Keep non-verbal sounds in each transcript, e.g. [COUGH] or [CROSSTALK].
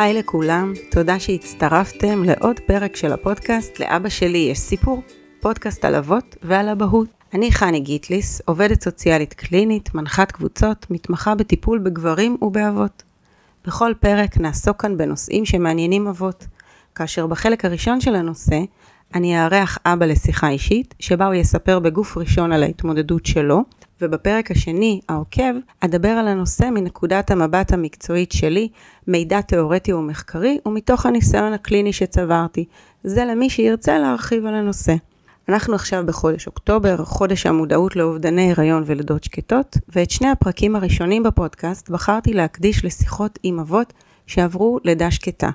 היי לכולם, תודה שהצטרפתם לעוד פרק של הפודקאסט לאבא שלי יש סיפור, פודקאסט על אבות ועל אבהות. אני חני גיטליס, עובדת סוציאלית קלינית, מנחת קבוצות, מתמחה בטיפול בגברים ובאבות. בכל פרק נעסוק כאן בנושאים שמעניינים אבות, כאשר בחלק הראשון של הנושא אני אארח אבא לשיחה אישית, שבה הוא יספר בגוף ראשון על ההתמודדות שלו, ובפרק השני, העוקב, אדבר על הנושא מנקודת המבט המקצועית שלי, מידע תאורטי ומחקרי, ומתוך הניסיון הקליני שצברתי. זה למי שירצה להרחיב על הנושא. אנחנו עכשיו בחודש אוקטובר, חודש המודעות לאובדני הריון ולידות שקטות, ואת שני הפרקים הראשונים בפודקאסט בחרתי להקדיש לשיחות עם אבות שעברו לידה שקטה,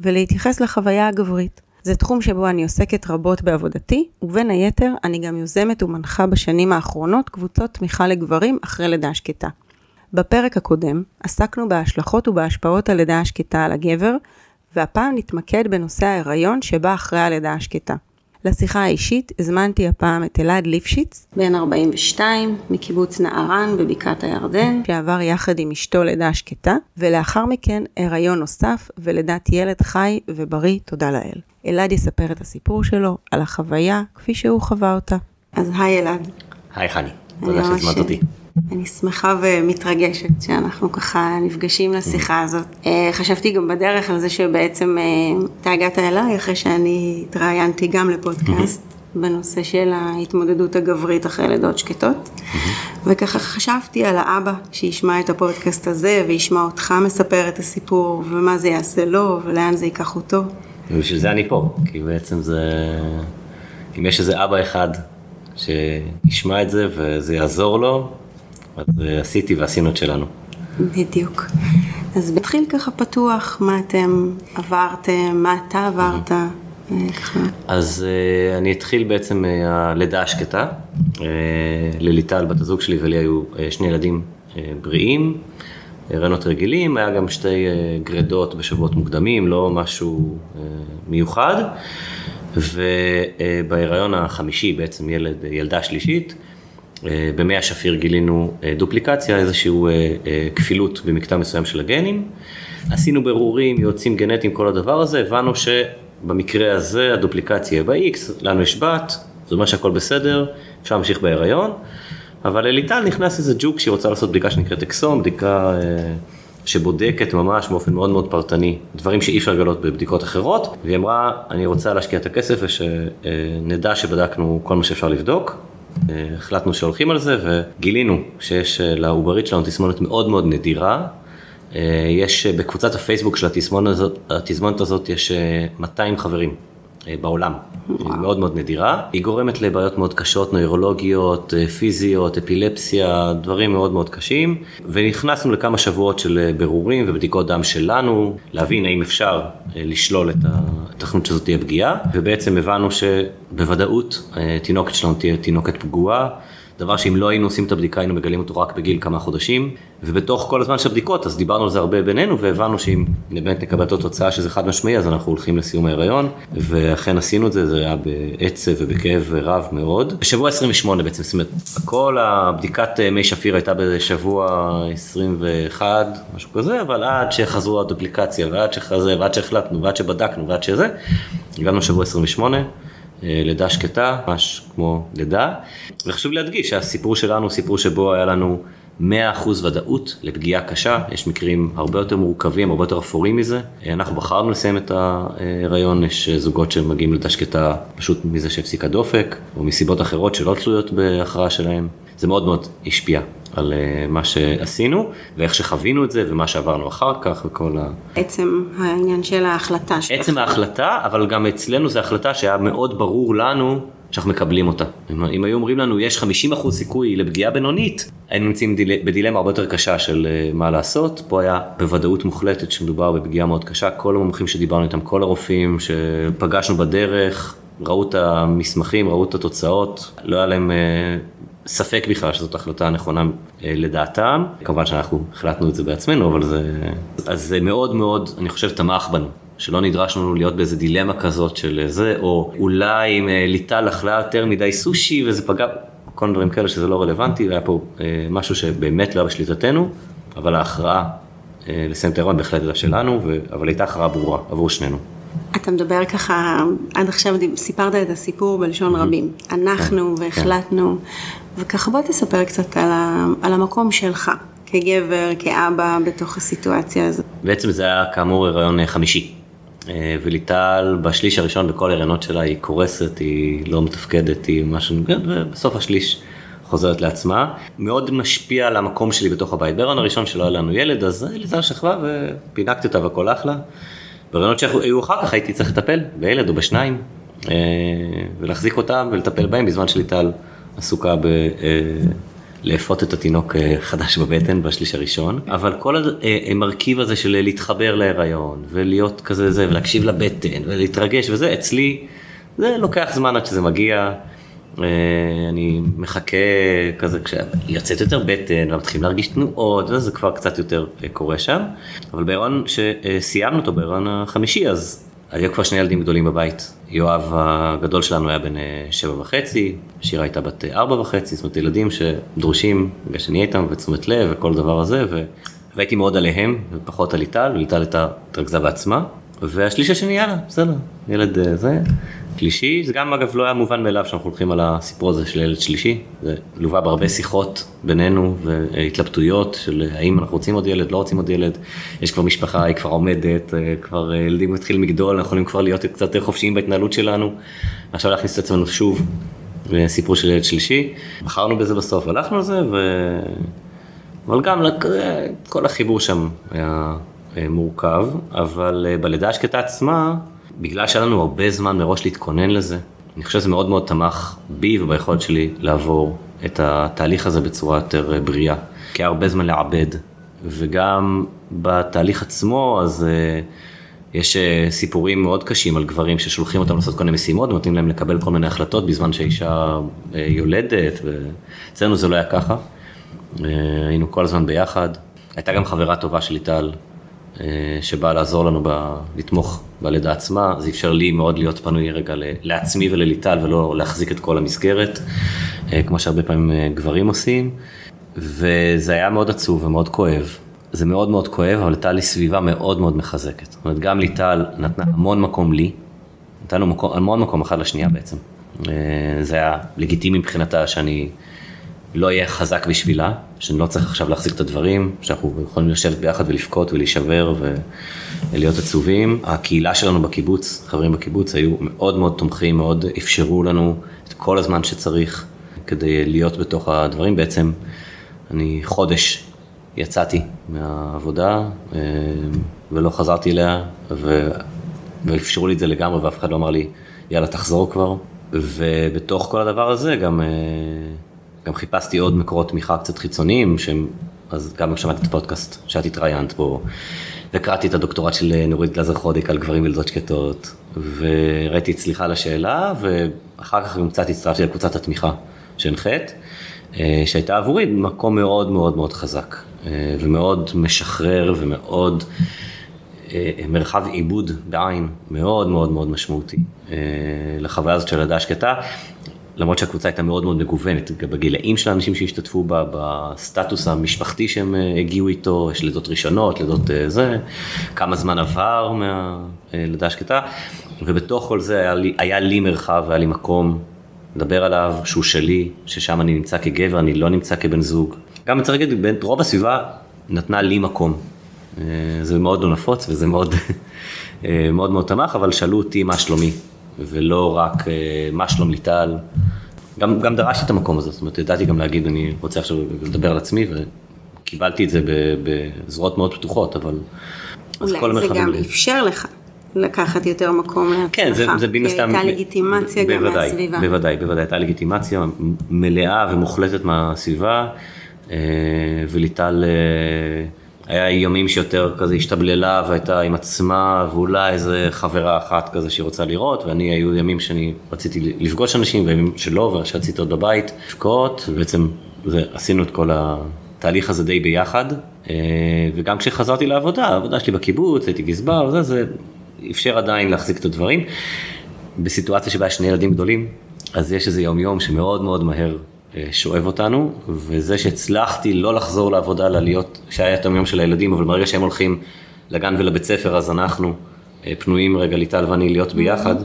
ולהתייחס לחוויה הגברית. זה תחום שבו אני עוסקת רבות בעבודתי, ובין היתר אני גם יוזמת ומנחה בשנים האחרונות קבוצות תמיכה לגברים אחרי לידה שקטה. בפרק הקודם עסקנו בהשלכות ובהשפעות הלידה השקטה על הגבר, והפעם נתמקד בנושא ההיריון שבא אחרי הלידה השקטה. לשיחה האישית הזמנתי הפעם את אלעד ליפשיץ, בן 42, מקיבוץ נערן בבקעת הירדן, שעבר יחד עם אשתו לידה שקטה, ולאחר מכן הריון נוסף ולידת ילד חי ובריא, תודה לאל. אלעד יספר את הסיפור שלו, על החוויה, כפי שהוא חווה אותה. אז היי אלעד. היי חני, תודה שהזמנת אותי. אני שמחה ומתרגשת שאנחנו ככה נפגשים לשיחה הזאת. אה, חשבתי גם בדרך על זה שבעצם אה, אתה הגעת אליי אחרי שאני התראיינתי גם לפודקאסט. בנושא של ההתמודדות הגברית אחרי לידות שקטות. וככה חשבתי על האבא שישמע את הפודקאסט הזה וישמע אותך מספר את הסיפור ומה זה יעשה לו ולאן זה ייקח אותו. ובשביל זה אני פה, כי בעצם זה, אם יש איזה אבא אחד שישמע את זה וזה יעזור לו, אז אה, עשיתי ועשינו את שלנו. בדיוק. אז נתחיל ככה פתוח, מה אתם עברתם, מה אתה עברת. אה, אז uh, אני אתחיל בעצם מהלידה השקטה. Uh, לליטל, בת הזוג שלי ולי היו uh, שני ילדים uh, בריאים, הריונות רגילים, היה גם שתי uh, גרדות בשבועות מוקדמים, לא משהו uh, מיוחד. ובהיריון החמישי בעצם ילד, ילדה שלישית, אה, במי השפיר גילינו אה, דופליקציה, איזושהי אה, כפילות במקטע מסוים של הגנים. עשינו ברורים, יועצים גנטיים, כל הדבר הזה, הבנו שבמקרה הזה הדופליקציה יהיה ב-X, לנו יש בת, זאת אומרת שהכל בסדר, אפשר להמשיך בהיריון, אבל לליטל נכנס איזה ג'וק שהיא רוצה לעשות בדיקה שנקראת אקסום, בדיקה שבודקת ממש באופן מאוד מאוד פרטני דברים שאי אפשר לגלות בבדיקות אחרות, והיא אמרה, אני רוצה להשקיע את הכסף ושנדע שבדקנו כל מה שאפשר לבדוק. החלטנו שהולכים על זה וגילינו שיש אה, לעוברית שלנו תסמונת מאוד מאוד נדירה. אה, יש אה, בקבוצת הפייסבוק של התסמונת הזאת, התסמונת הזאת יש 200 חברים בעולם, היא מאוד מאוד נדירה. היא גורמת לבעיות מאוד קשות, נוירולוגיות, פיזיות, אפילפסיה, דברים מאוד מאוד קשים. ונכנסנו לכמה שבועות של בירורים ובדיקות דם שלנו, להבין האם אפשר לשלול את התכנות שזאת תהיה פגיעה, ובעצם הבנו שבוודאות תינוקת שלנו תהיה תינוקת פגועה. דבר שאם לא היינו עושים את הבדיקה היינו מגלים אותו רק בגיל כמה חודשים ובתוך כל הזמן של הבדיקות אז דיברנו על זה הרבה בינינו והבנו שאם באמת נקבל את התוצאה שזה חד משמעי אז אנחנו הולכים לסיום ההיריון ואכן עשינו את זה זה היה בעצב ובכאב רב מאוד. בשבוע 28 בעצם זאת אומרת כל הבדיקת מי שפיר הייתה בשבוע 21 משהו כזה אבל עד שחזרו הדופליקציה ועד שחזה ועד שהחלטנו ועד שבדקנו ועד שזה הגענו לשבוע 28. אה, לידה שקטה, ממש כמו לידה. וחשוב להדגיש שהסיפור שלנו הוא סיפור שבו היה לנו 100% ודאות לפגיעה קשה, יש מקרים הרבה יותר מורכבים, הרבה יותר אפורים מזה. אה, אנחנו בחרנו לסיים את ההיריון, יש זוגות שמגיעים ללידה שקטה פשוט מזה שהפסיק הדופק, או מסיבות אחרות שלא תלויות בהכרעה שלהם. זה מאוד מאוד השפיע על אה, מה שעשינו ואיך שחווינו את זה ומה שעברנו אחר כך וכל ה... עצם העניין של ההחלטה. עצם ההחלטה, אבל גם אצלנו זו החלטה שהיה מאוד ברור לנו שאנחנו מקבלים אותה. אם, אם היו אומרים לנו יש 50% סיכוי לפגיעה בינונית, היינו נמצאים דיל, בדילמה הרבה יותר קשה של uh, מה לעשות. פה היה בוודאות מוחלטת שמדובר בפגיעה מאוד קשה. כל המומחים שדיברנו איתם, כל הרופאים שפגשנו בדרך, ראו את המסמכים, ראו את התוצאות, לא היה להם uh, ספק בכלל שזאת החלטה הנכונה אה, לדעתם, כמובן שאנחנו החלטנו את זה בעצמנו, אבל זה, אז זה מאוד מאוד, אני חושב, תמך בנו. שלא נדרשנו להיות באיזה דילמה כזאת של זה, או אולי אם אה, ליטל אכלה יותר מדי סושי וזה פגע, כל מיני דברים כאלה שזה לא רלוונטי, והיה פה אה, משהו שבאמת לא היה בשליטתנו, אבל ההכרעה אה, לסיים את ההיריון בהחלט הייתה שלנו, ו... אבל הייתה הכרעה ברורה עבור שנינו. אתה מדבר ככה, עד עכשיו סיפרת את הסיפור בלשון רבים. אנחנו כן, והחלטנו, וככה בוא תספר קצת על, ה, על המקום שלך, כגבר, כאבא, בתוך הסיטואציה הזאת. בעצם זה היה כאמור הריון אה, חמישי. אה, וליטל בשליש הראשון בכל הריונות שלה היא קורסת, היא לא מתפקדת, היא משהו, ובסוף השליש חוזרת לעצמה. מאוד משפיע על המקום שלי בתוך הבית. בהריון הראשון שלא היה לנו ילד, אז ליטל שכבה ופינקתי אותה והכל אחלה. ברעיונות שהיו אחר כך הייתי צריך לטפל בילד או בשניים, אה, ולהחזיק אותם ולטפל בהם בזמן שליטל עסוקה ב... לאפות את התינוק אה, חדש בבטן בשליש הראשון, אבל כל המרכיב הזה של להתחבר להיריון ולהיות כזה זה ולהקשיב לבטן ולהתרגש וזה, אצלי זה לוקח זמן עד שזה מגיע. אה, אני מחכה כזה כשיוצאת יותר בטן ומתחילים להרגיש תנועות וזה כבר קצת יותר אה, קורה שם. אבל בהיריון שסיימנו אותו בהיריון החמישי אז היו כבר שני ילדים גדולים בבית. יואב הגדול שלנו היה בן אה, שבע וחצי, שירה הייתה בת ארבע וחצי, זאת אומרת ילדים שדרושים בגלל שנהיה איתם ותשומת לב וכל דבר הזה, ו... והייתי מאוד עליהם ופחות על ליטל, וליטל התרכזה בעצמה. והשליש השני יאללה, בסדר, ילד זה. שלישי, זה גם אגב לא היה מובן מאליו שאנחנו הולכים על הסיפור הזה של ילד שלישי, זה לווה בהרבה שיחות בינינו והתלבטויות של האם אנחנו רוצים עוד ילד, לא רוצים עוד ילד, יש כבר משפחה, היא כבר עומדת, כבר ילדים מתחילים לגדול, אנחנו יכולים כבר להיות קצת יותר חופשיים בהתנהלות שלנו, עכשיו להכניס את עצמנו שוב לסיפור של ילד שלישי, בחרנו בזה בסוף, הלכנו על זה, ו... אבל גם כל החיבור שם היה מורכב, אבל בלידה השקטה עצמה, בגלל שהיה לנו הרבה זמן מראש להתכונן לזה, אני חושב שזה מאוד מאוד תמך בי וביכולת שלי לעבור את התהליך הזה בצורה יותר אה, בריאה. כי היה הרבה זמן לעבד, וגם בתהליך עצמו, אז uh, יש uh, סיפורים מאוד קשים על גברים ששולחים אותם לעשות כל מיני משימות ונותנים להם לקבל כל מיני החלטות בזמן שהאישה uh, יולדת, ואצלנו זה לא היה ככה. Uh, היינו כל הזמן ביחד. הייתה גם חברה טובה של ליטל, אה, שבאה לעזור לנו ב... לתמוך בלידה עצמה, זה אפשר לי מאוד להיות פנוי רגע לעצמי ולליטל ולא להחזיק את כל המסגרת, אה, כמו שהרבה פעמים אה, גברים עושים, וזה היה מאוד עצוב ומאוד כואב. זה מאוד מאוד כואב, אבל הייתה לי סביבה מאוד מאוד מחזקת. זאת אומרת, גם ליטל נתנה המון מקום לי, נתנו מקום, המון מקום אחד לשנייה בעצם. זה היה לגיטימי מבחינתה שאני לא אהיה חזק בשבילה, שאני לא צריך עכשיו להחזיק את הדברים, שאנחנו יכולים לשבת ביחד ולבכות ולהישבר ולהיות עצובים. הקהילה שלנו בקיבוץ, חברים בקיבוץ, היו מאוד מאוד תומכים, מאוד אפשרו לנו את כל הזמן שצריך כדי להיות בתוך הדברים. בעצם אני חודש יצאתי מהעבודה אה, ולא חזרתי אליה, ואפשרו לי את זה לגמרי ואף אחד לא אמר לי, יאללה תחזור כבר. ובתוך כל הדבר הזה גם... אה, גם חיפשתי עוד מקורות תמיכה קצת חיצוניים, שהם, אז גם שמעתי את הפודקאסט שאת התראיינת בו, וקראתי את הדוקטורט של נורית גלזר חודיק על גברים וילדות שקטות, וראיתי את סליחה על השאלה, ואחר כך גם קצת הצטרפתי לקבוצת התמיכה שהנחית, אה, שהייתה עבורי מקום מאוד מאוד מאוד חזק, אה, ומאוד משחרר ומאוד... אה, מרחב עיבוד בעין מאוד מאוד מאוד משמעותי לחוויה הזאת של לידה שקטה. למרות שהקבוצה הייתה מאוד מאוד מגוונת, בגילאים של האנשים שהשתתפו בה, בסטטוס המשפחתי שהם אה, הגיעו איתו, יש לידות ראשונות, לידות אה, זה, כמה זמן עבר מהלידה השקטה, ובתוך כל זה היה לי, היה לי מרחב, היה לי מקום לדבר עליו, שהוא שלי, ששם אני נמצא כגבר, אני לא נמצא כבן זוג. גם צריך להגיד, רוב הסביבה נתנה לי מקום. אה, זה מאוד לא נפוץ וזה מאוד [LAUGHS] מאוד מאוד תמך, אבל שאלו אותי מה שלומי. ולא רק אה, מה שלום ליטל. גם, גם דרשתי את המקום הזה, זאת אומרת, ידעתי גם להגיד, אני רוצה עכשיו לדבר על עצמי, וקיבלתי את זה בזרועות מאוד פתוחות, אבל... אולי זה גם לי. אפשר לך לקחת יותר מקום לעצמך. כן, זה, זה בין הסתם... הייתה לגיטימציה גם מהסביבה. בוודאי, בוודאי, הייתה לגיטימציה מלאה ומוחלטת מהסביבה, אה, וליטל... היה ימים שיותר כזה השתבללה והייתה עם עצמה ואולי איזה חברה אחת כזה שהיא רוצה לראות ואני היו ימים שאני רציתי לפגוש אנשים וימים שלא ושרציתי עוד בבית לבכות ובעצם זה, עשינו את כל התהליך הזה די ביחד אה, וגם כשחזרתי לעבודה, העבודה שלי בקיבוץ, הייתי גזבר וזה, זה אפשר עדיין להחזיק את הדברים. בסיטואציה שבה יש שני ילדים גדולים אז יש איזה יום יום שמאוד מאוד מהר שואב אותנו, וזה שהצלחתי לא לחזור לעבודה, אלא להיות, שהיה את היום של הילדים, אבל ברגע שהם הולכים לגן ולבית ספר, אז אנחנו אה, פנויים רגע, ליטל ואני, להיות ביחד.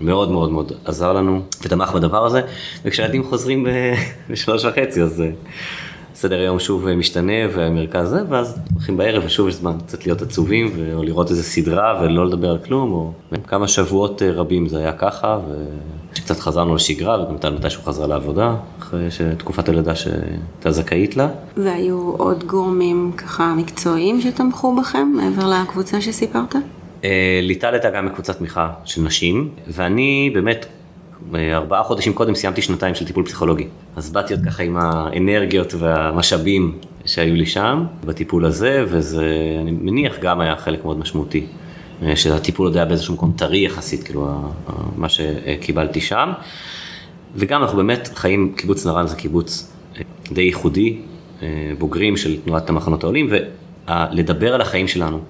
מאוד מאוד מאוד עזר לנו ותמך בדבר הזה, וכשהילדים חוזרים [LAUGHS] בשלוש וחצי, אז אה, סדר היום שוב משתנה והמרכז זה, ואז הולכים בערב ושוב יש זמן קצת להיות עצובים, או לראות איזה סדרה ולא לדבר על כלום, או כמה שבועות רבים זה היה ככה, וקצת חזרנו לשגרה, וגם טל מתישהו חזרה לעבודה, אחרי תקופת הלידה שהייתה זכאית לה. והיו עוד גורמים ככה מקצועיים שתמכו בכם, מעבר לקבוצה שסיפרת? אה, ליטל הייתה גם בקבוצת תמיכה של נשים, ואני באמת אה, ארבעה חודשים קודם סיימתי שנתיים של טיפול פסיכולוגי. אז באתי עוד ככה עם האנרגיות והמשאבים שהיו לי שם, בטיפול הזה, וזה, אני מניח, גם היה חלק מאוד משמעותי. אה, שהטיפול עוד היה באיזשהו מקום טרי יחסית, כאילו, מה שקיבלתי שם. וגם אנחנו באמת חיים, קיבוץ נרן זה קיבוץ די ייחודי, בוגרים של תנועת המחנות העולים, ולדבר על החיים שלנו,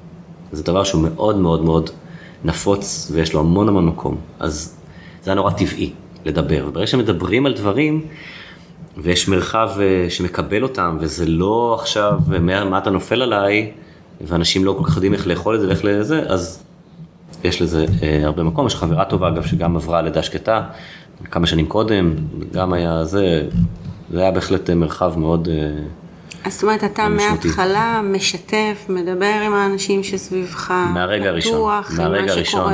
זה דבר שהוא מאוד מאוד מאוד נפוץ ויש לו המון המון מקום. אז זה היה נורא טבעי לדבר. וברגע שמדברים על דברים, ויש מרחב אה, שמקבל אותם, וזה לא עכשיו מה אתה נופל עליי, ואנשים לא כל כך יודעים איך לאכול את זה ואיך לזה, אז יש לזה אה, הרבה מקום. יש חברה טובה, אגב, שגם עברה לידה שקטה כמה שנים קודם, גם היה זה, זה היה בהחלט מרחב מאוד... אה, אז זאת אומרת, אתה מההתחלה משתף, מדבר עם האנשים שסביבך, מהרגע הראשון, מהרגע הראשון,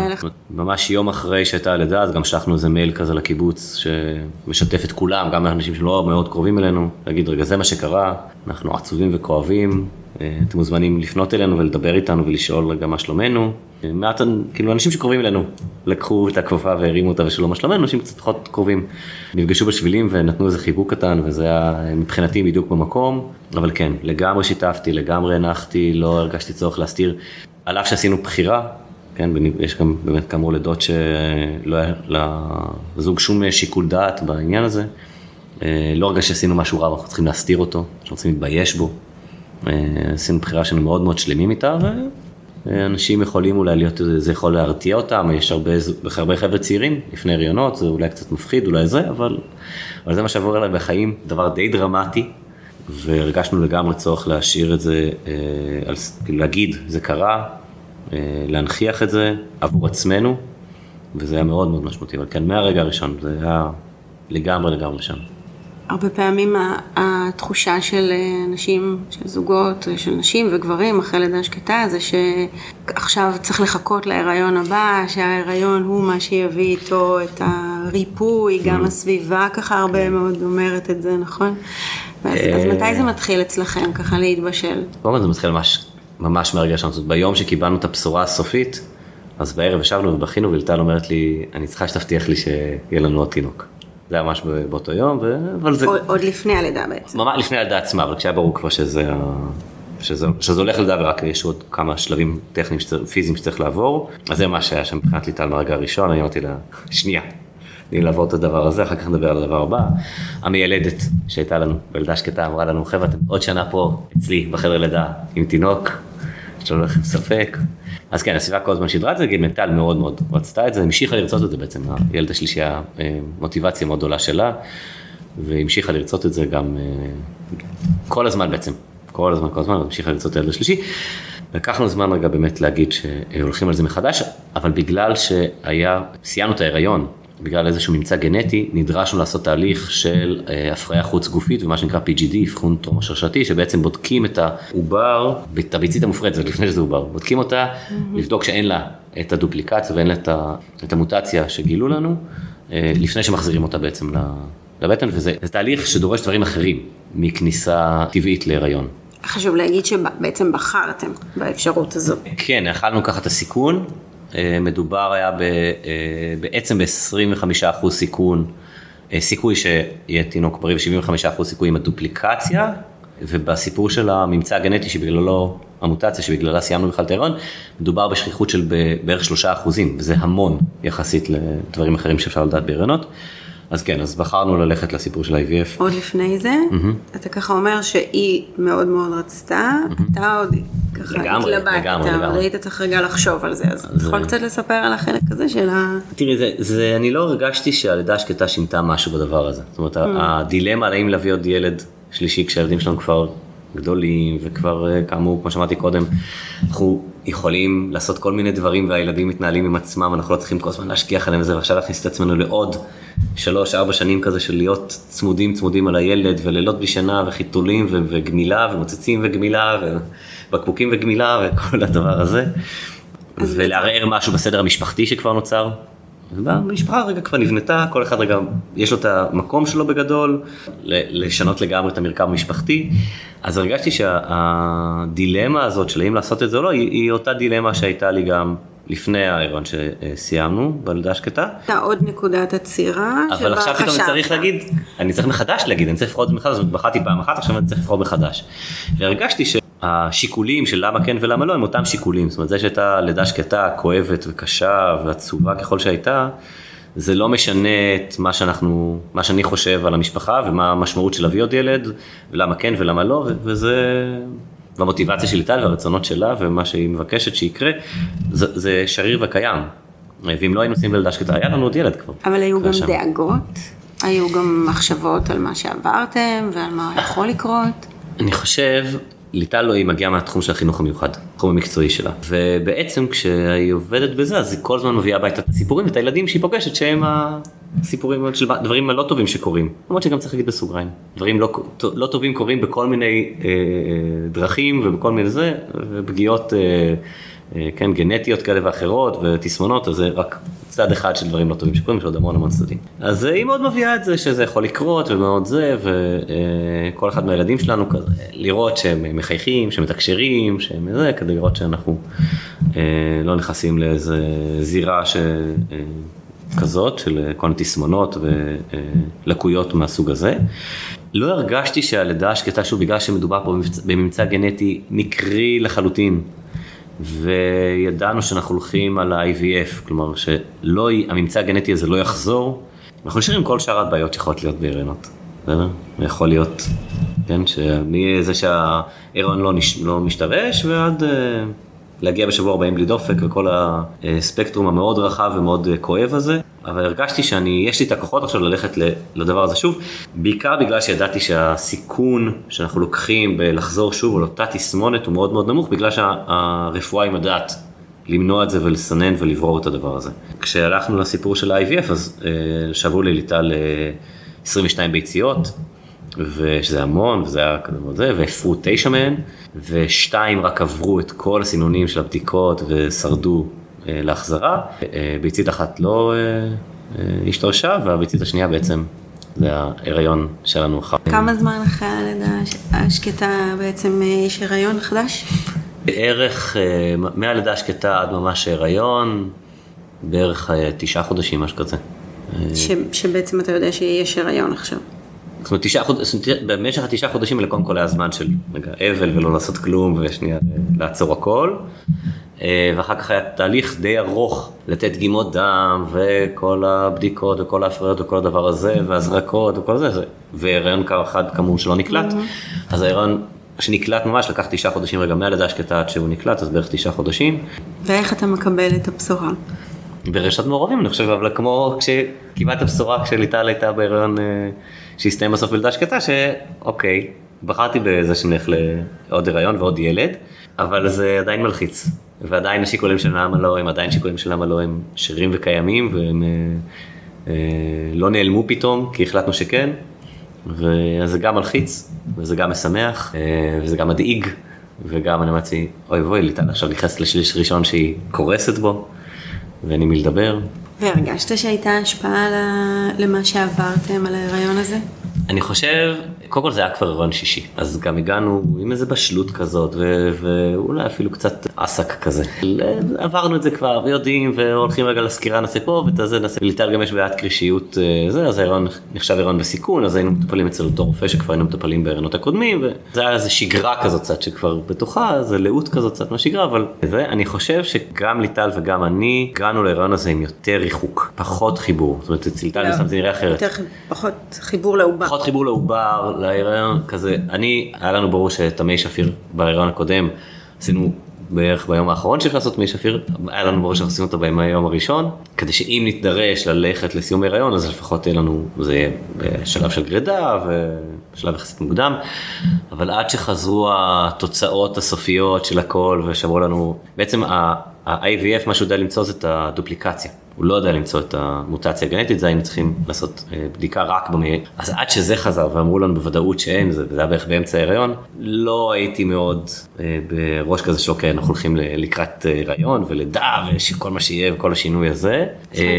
ממש יום אחרי שהייתה הלידה, אז גם שלחנו איזה מייל כזה לקיבוץ, שמשתף את כולם, גם האנשים שלא מאוד קרובים אלינו, להגיד, רגע, זה מה שקרה, אנחנו עצובים וכואבים, אה, אתם מוזמנים לפנות אלינו ולדבר איתנו ולשאול רגע מה שלומנו. אה, מעט, כאילו אנשים שקרובים אלינו, לקחו את הכפפה והרימו אותה ושלום מה שלומנו, אנשים קצת פחות קרובים. נפגשו בשבילים ונתנו איזה חיבוק קטן וזה היה מבחינתי בדיוק במקום, אבל כן, לגמרי שיתפתי, לגמרי הנחתי, לא הרגשתי צורך להסתיר, על אף שעשינו בחירה, כן, יש גם באמת כאמור לידות שלא היה לזוג שום שיקול דעת בעניין הזה. אה, לא הרגשתי שעשינו משהו רע, אנחנו צריכים להסתיר אותו, אנחנו רוצים להתבייש בו. אה, עשינו בחירה שאני מאוד מאוד שלמים איתה, ואנשים יכולים אולי להיות, זה יכול להרתיע אותם, יש הרבה, הרבה חבר'ה צעירים לפני הריונות, זה אולי קצת מפחיד, אולי זה, אבל, אבל זה מה שעבור אליי בחיים, דבר די דרמטי, והרגשנו לגמרי צורך להשאיר את זה, אה, להגיד, זה קרה, אה, להנכיח את זה עבור עצמנו, וזה היה מאוד מאוד משמעותי, אבל כן, מהרגע הראשון, זה היה לגמרי לגמרי שם. הרבה פעמים התחושה של נשים, של זוגות, של נשים וגברים אחרי לידה שקטה זה שעכשיו צריך לחכות להיריון הבא, שההיריון הוא מה שיביא איתו את הריפוי, גם mm. הסביבה ככה הרבה כן. מאוד אומרת את זה, נכון? אז, אה. מתי זה מתחיל אצלכם ככה להתבשל? קודם כל זה מתחיל ממש, ממש מהרגע שלנו, ביום שקיבלנו את הבשורה הסופית, אז בערב ישבנו ובכינו וילטל אומרת לי, אני צריכה שתבטיח לי שיהיה לנו עוד תינוק. זה היה ממש באותו יום, ו... אבל זה... עוד, עוד לפני הלידה בעצם. ממש לפני הלידה עצמה, אבל כשהיה ברור כבר שזה, שזה, שזה הולך ללידה ורק יש עוד כמה שלבים טכניים פיזיים שצריך לעבור, אז זה מה שהיה שם מבחינת ליטל מהרגע הראשון, אני אמרתי לה, שנייה, תני לעבור את הדבר הזה, אחר כך נדבר על הדבר הבא. המיילדת שהייתה לנו בלידה שקטה אמרה לנו, חבר'ה, אתם עוד שנה פה אצלי בחדר לידה עם תינוק, שלא לכם ספק. אז כן, הסביבה כל הזמן שידרה את זה, גימנטל מאוד מאוד רצתה את זה, המשיכה לרצות את זה בעצם, הילד השלישי היה אה, מוטיבציה מאוד גדולה שלה, והמשיכה לרצות את זה גם אה, כל הזמן בעצם, כל הזמן, כל הזמן, המשיכה לרצות את הילד השלישי. לקח לנו זמן רגע באמת להגיד שהולכים על זה מחדש, אבל בגלל שהיה, סיימנו את ההיריון בגלל איזשהו ממצא גנטי, נדרשנו לעשות תהליך של אה, הפריה חוץ גופית ומה שנקרא PGD, אבחון טרום השרשתי, שבעצם בודקים את העובר, את הביצית המופרדת, לפני שזה עובר, בודקים אותה, mm-hmm. לבדוק שאין לה את הדופליקציה ואין לה את, המוטציה שגילו לנו, אה, לפני שמחזירים אותה בעצם לבטן, וזה תהליך שדורש דברים אחרים מכניסה טבעית להיריון. חשוב להגיד שבעצם בחרתם באפשרות הזאת. כן, יכלנו לקחת את הסיכון, מדובר היה ב, אה, בעצם ב-25% סיכון, אה, סיכוי שיהיה תינוק בריא ו-75% סיכוי עם הדופליקציה, ובסיפור של הממצא הגנטי שבגללו, המוטציה שבגללה סיימנו בכלל את ההיריון, מדובר בשכיחות של בערך 3%, וזה המון יחסית לדברים אחרים שאפשר לדעת בהריונות. אז כן, אז בחרנו ללכת לסיפור של IVF. עוד לפני זה, mm-hmm. אתה ככה אומר שהיא מאוד מאוד רצתה, mm-hmm. אתה עוד ככה לגמרי, התלבטת, לגמרי, אבל לגמרי. היית צריך רגע לחשוב על זה, אז אתה זה- יכול קצת לספר על החלק הזה של ה... תראי, זה, זה, אני לא הרגשתי שהלידה השקטה שינתה משהו בדבר הזה. זאת אומרת, Mm. הדילמה על האם להביא עוד ילד שלישי כשהילדים שלנו כבר גדולים, וכבר אה, כאמור, כמו שאמרתי קודם, אנחנו יכולים לעשות כל מיני דברים והילדים מתנהלים עם עצמם, אנחנו לא צריכים כל הזמן להשגיח עליהם וזה, ועכשיו להכניס את עצמנו לעוד שלוש, ארבע שנים כזה של להיות צמודים צמודים על הילד, ולילות בלי שינה, וחיתולים, ו- וגמילה, ומוצצים וגמילה, ובקבוקים וגמילה, וכל הדבר הזה. ולערער משהו בסדר המשפחתי שכבר נוצר. המשפחה רגע כבר נבנתה, כל אחד רגע, יש לו את המקום שלו בגדול, לשנות לגמרי את המרקם המשפחתי. אז הרגשתי שהדילמה הזאת של האם לעשות את זה או לא, היא, היא אותה דילמה שהייתה לי גם לפני ההיריון שסיימנו, בלידה השקטה. הייתה עוד נקודת עצירה, אבל עכשיו פתאום אני. צריך להגיד, אני צריך מחדש להגיד, אני צריך לבחור את זה מחדש, בחרתי פעם אחת, עכשיו אני צריך לבחור מחדש. והרגשתי שהשיקולים של למה כן ולמה לא הם אותם שיקולים, זאת אומרת זה שהייתה לידה שקטה, כואבת וקשה ועצובה ככל שהייתה, זה לא משנה את מה שאנחנו, מה שאני חושב על המשפחה ומה המשמעות של להביא עוד ילד, ולמה כן ולמה לא, וזה, והמוטיבציה של ליטל והרצונות שלה ומה שהיא מבקשת שיקרה, זה, זה שריר וקיים. ואם לא היינו עושים בלידה שקטה, היה לנו עוד ילד כבר. אבל היו גם שם. דאגות, היו גם מחשבות על מה שעברתם ועל מה יכול לקרות. אני חושב, ליטל לא, היא מגיעה מהתחום של החינוך המיוחד, התחום המקצועי שלה. ובעצם כשהיא עובדת בזה, אז היא כל הזמן מביאה הביתה את הסיפורים ואת הילדים שהיא פוגשת, שהם הסיפורים של דברים הלא טובים שקורים. למרות שגם צריך להגיד בסוגריים, דברים לא, לא טובים קורים בכל מיני אה, אה, דרכים ובכל מיני זה, ופגיעות, אה, כן, גנטיות כאלה ואחרות ותסמונות, אז זה רק צד אחד של דברים לא טובים שקורים, יש עוד המון המון צדדים. אז אה, היא מאוד מביאה את זה שזה יכול לקרות ומאוד זה, וכל אחד מהילדים שלנו כזה, לראות שהם מחייכים, שהם מתקשרים, שהם זה, כדי לראות שאנחנו אה, לא נכנסים לאיזה זירה ש... אה, כזאת של כל מיני תסמונות ולקויות מהסוג הזה. לא הרגשתי שהלידה השקטה, שוב, בגלל שמדובר פה בממצא גנטי מקרי לחלוטין, וידענו שאנחנו הולכים על ה-IVF, כלומר שהממצא הגנטי הזה לא יחזור, אנחנו נשארים כל שאר הבעיות שיכולות להיות בהריונות, בסדר? יכול להיות, כן, מזה שההיריון לא, נש... לא משתרש ועד uh, להגיע בשבוע 40 בלי דופק וכל הספקטרום המאוד רחב ומאוד כואב הזה, אבל הרגשתי שאני, יש לי את הכוחות עכשיו ללכת לדבר הזה שוב, בעיקר בגלל שידעתי שהסיכון שאנחנו לוקחים בלחזור שוב על אותה תסמונת הוא מאוד מאוד נמוך, בגלל שהרפואה היא מדעת למנוע את זה ולסנן ולברור את הדבר הזה. כשהלכנו לסיפור של ה-IVF אז uh, שבו לי ליטל uh, 22 ביציות, ושזה המון, וזה היה כזה מאוד זה, והפרו תשע מהן, ושתיים רק עברו את כל הסינונים של הבדיקות ושרדו אה, להחזרה. אה, ביצית אחת לא אה, אה, השתרשה, והביצית השנייה בעצם זה ההיריון שלנו אחר. כמה זמן אחרי הלידה הש- השקטה בעצם אה, יש הריון חדש? בערך אה, מהלידה השקטה עד ממש ההיריון, בערך אה, תשעה חודשים, משהו כזה. אה, ש- שבעצם אתה יודע שיש הריון עכשיו. זאת אומרת, תשעה חודשים, במשך התשעה חודשים האלה קודם כל היה זמן של רגע אבל ולא לעשות כלום ושנייה לעצור הכל. אה, ואחר כך היה תהליך די ארוך לתת דגימות דם וכל הבדיקות וכל ההפריות וכל הדבר הזה והזרקות וכל זה, והיריון אחד כאמור שלא נקלט, אז ההיריון שנקלט ממש לקח תשעה חודשים רגע מהלידה השקטה עד שהוא נקלט, אז בערך תשעה חודשים. ואיך אתה מקבל את הבשורה? ברשת מעורבים אני חושב, אבל כמו כשקיבלת בשורה כשליטל הייתה בהיריון אה, שהסתיים בסוף בלידה שקטה, שאוקיי, בחרתי בזה שנלך לעוד הריון ועוד ילד, אבל זה עדיין מלחיץ, ועדיין השיקולים של למה לא הם עדיין שיקולים של למה לא הם שרירים וקיימים, והם אה, אה, לא נעלמו פתאום, כי החלטנו שכן, וזה גם מלחיץ, וזה גם משמח, אה, וזה גם מדאיג, וגם אני אמרתי, אוי ואבוי, ליטל עכשיו נכנסת לשליש ראשון שהיא קורסת בו. ואין עם מי לדבר. והרגשת שהייתה השפעה למה שעברתם על ההיריון הזה? אני חושב, קודם כל זה היה כבר הריון שישי, אז גם הגענו עם איזה בשלות כזאת, ו- ואולי אפילו קצת עסק כזה. עברנו את זה כבר, ויודעים, והולכים רגע לסקירה נעשה פה, ואת הזה נעשה. ליטל גם יש בעיית קרישיות, אה, זה, אז ההיריון נחשב הריון בסיכון, אז היינו מטופלים אצל אותו רופא שכבר היינו מטופלים בהריונות הקודמים, וזה היה איזה שגרה כזאת קצת שכבר בתוכה, זה לאות כזאת קצת מהשגרה, אבל זה, אני חושב שגם ליטל וגם אני, הגענו להיריון הזה עם יותר ריחוק, פחות חיבור. זאת אומרת, אצל ליטל לא. זה נראה אחרת. פחות חיבור לעובר. פחות חיבור לעובר, להיריון כזה, אני, היה לנו ברור שתמי שפיר בהיריון הקודם עשינו בערך ביום האחרון שאפשר לעשות מי שפיר, היה לנו בראש שאנחנו עושים אותו ביום הראשון, כדי שאם נתדרש ללכת לסיום הריון אז לפחות יהיה לנו, זה יהיה בשלב של גרידה ובשלב יחסית מוקדם, אבל עד שחזרו התוצאות הסופיות של הכל ושמרו לנו, בעצם ה-IVF מה שהוא יודע למצוא זה את הדופליקציה. הוא לא יודע למצוא את המוטציה הגנטית, זה היינו צריכים לעשות אה, בדיקה רק במי... אז עד שזה חזר ואמרו לנו בוודאות שאין, זה היה בערך באמצע ההיריון, לא הייתי מאוד אה, בראש כזה שאוקיי, אנחנו הולכים לקראת אה, הריון ולידה וכל מה שיהיה וכל השינוי הזה.